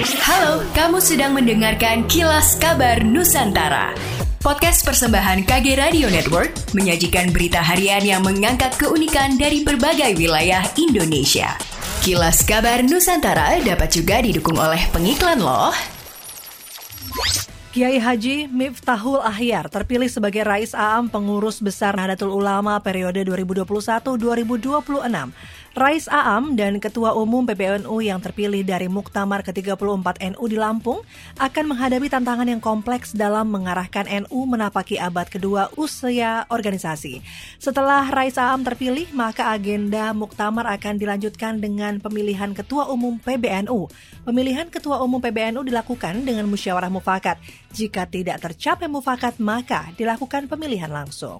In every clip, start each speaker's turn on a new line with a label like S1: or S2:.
S1: Halo, kamu sedang mendengarkan Kilas Kabar Nusantara. Podcast persembahan KG Radio Network menyajikan berita harian yang mengangkat keunikan dari berbagai wilayah Indonesia. Kilas Kabar Nusantara dapat juga didukung oleh pengiklan loh.
S2: Kiai Haji Miftahul Ahyar terpilih sebagai Rais Aam Pengurus Besar Nahdlatul Ulama periode 2021-2026. Rais Aam dan Ketua Umum PBNU yang terpilih dari Muktamar ke-34 NU di Lampung akan menghadapi tantangan yang kompleks dalam mengarahkan NU menapaki abad kedua usia organisasi. Setelah Rais Aam terpilih, maka agenda Muktamar akan dilanjutkan dengan pemilihan Ketua Umum PBNU. Pemilihan Ketua Umum PBNU dilakukan dengan musyawarah mufakat. Jika tidak tercapai mufakat, maka dilakukan pemilihan langsung.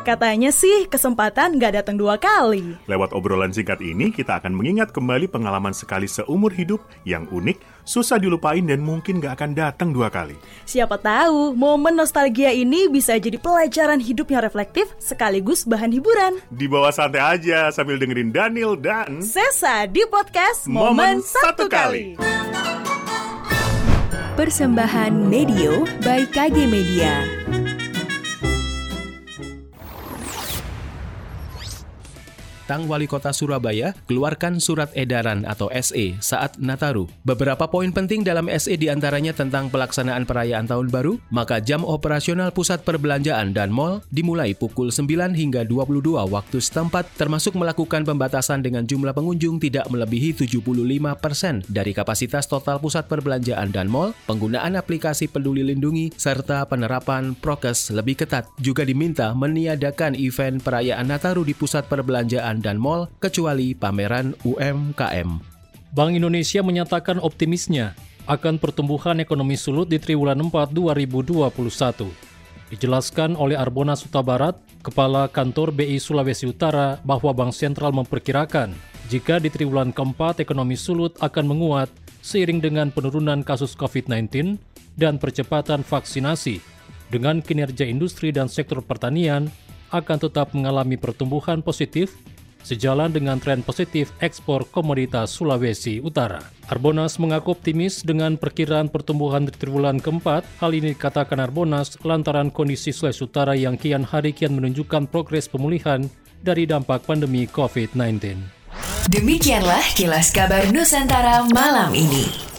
S3: Katanya sih kesempatan nggak datang dua kali.
S4: Lewat obrolan singkat ini, kita akan mengingat kembali pengalaman sekali seumur hidup yang unik, susah dilupain dan mungkin nggak akan datang dua kali.
S3: Siapa tahu, momen nostalgia ini bisa jadi pelajaran hidup yang reflektif sekaligus bahan hiburan.
S4: Di bawah santai aja sambil dengerin Daniel dan...
S3: Sesa di podcast Momen, Satu Kali.
S1: Persembahan Medio by KG Media.
S5: Tang Wali Kota Surabaya keluarkan surat edaran atau SE saat Nataru. Beberapa poin penting dalam SE di antaranya tentang pelaksanaan perayaan Tahun Baru, maka jam operasional pusat perbelanjaan dan mal dimulai pukul 9 hingga 22 waktu setempat, termasuk melakukan pembatasan dengan jumlah pengunjung tidak melebihi 75% dari kapasitas total pusat perbelanjaan dan mal, penggunaan aplikasi peduli lindungi, serta penerapan prokes lebih ketat. Juga diminta meniadakan event perayaan Nataru di pusat dan mal kecuali pameran UMKM.
S6: Bank Indonesia menyatakan optimisnya akan pertumbuhan ekonomi sulut di triwulan 4 2021. Dijelaskan oleh Arbona Sutabarat, Kepala Kantor BI Sulawesi Utara, bahwa Bank Sentral memperkirakan jika di triwulan keempat ekonomi sulut akan menguat seiring dengan penurunan kasus COVID-19 dan percepatan vaksinasi, dengan kinerja industri dan sektor pertanian akan tetap mengalami pertumbuhan positif sejalan dengan tren positif ekspor komoditas Sulawesi Utara. Arbonas mengaku optimis dengan perkiraan pertumbuhan di triwulan keempat. Hal ini dikatakan Arbonas lantaran kondisi Sulawesi Utara yang kian hari kian menunjukkan progres pemulihan dari dampak pandemi COVID-19.
S1: Demikianlah kilas kabar Nusantara malam ini.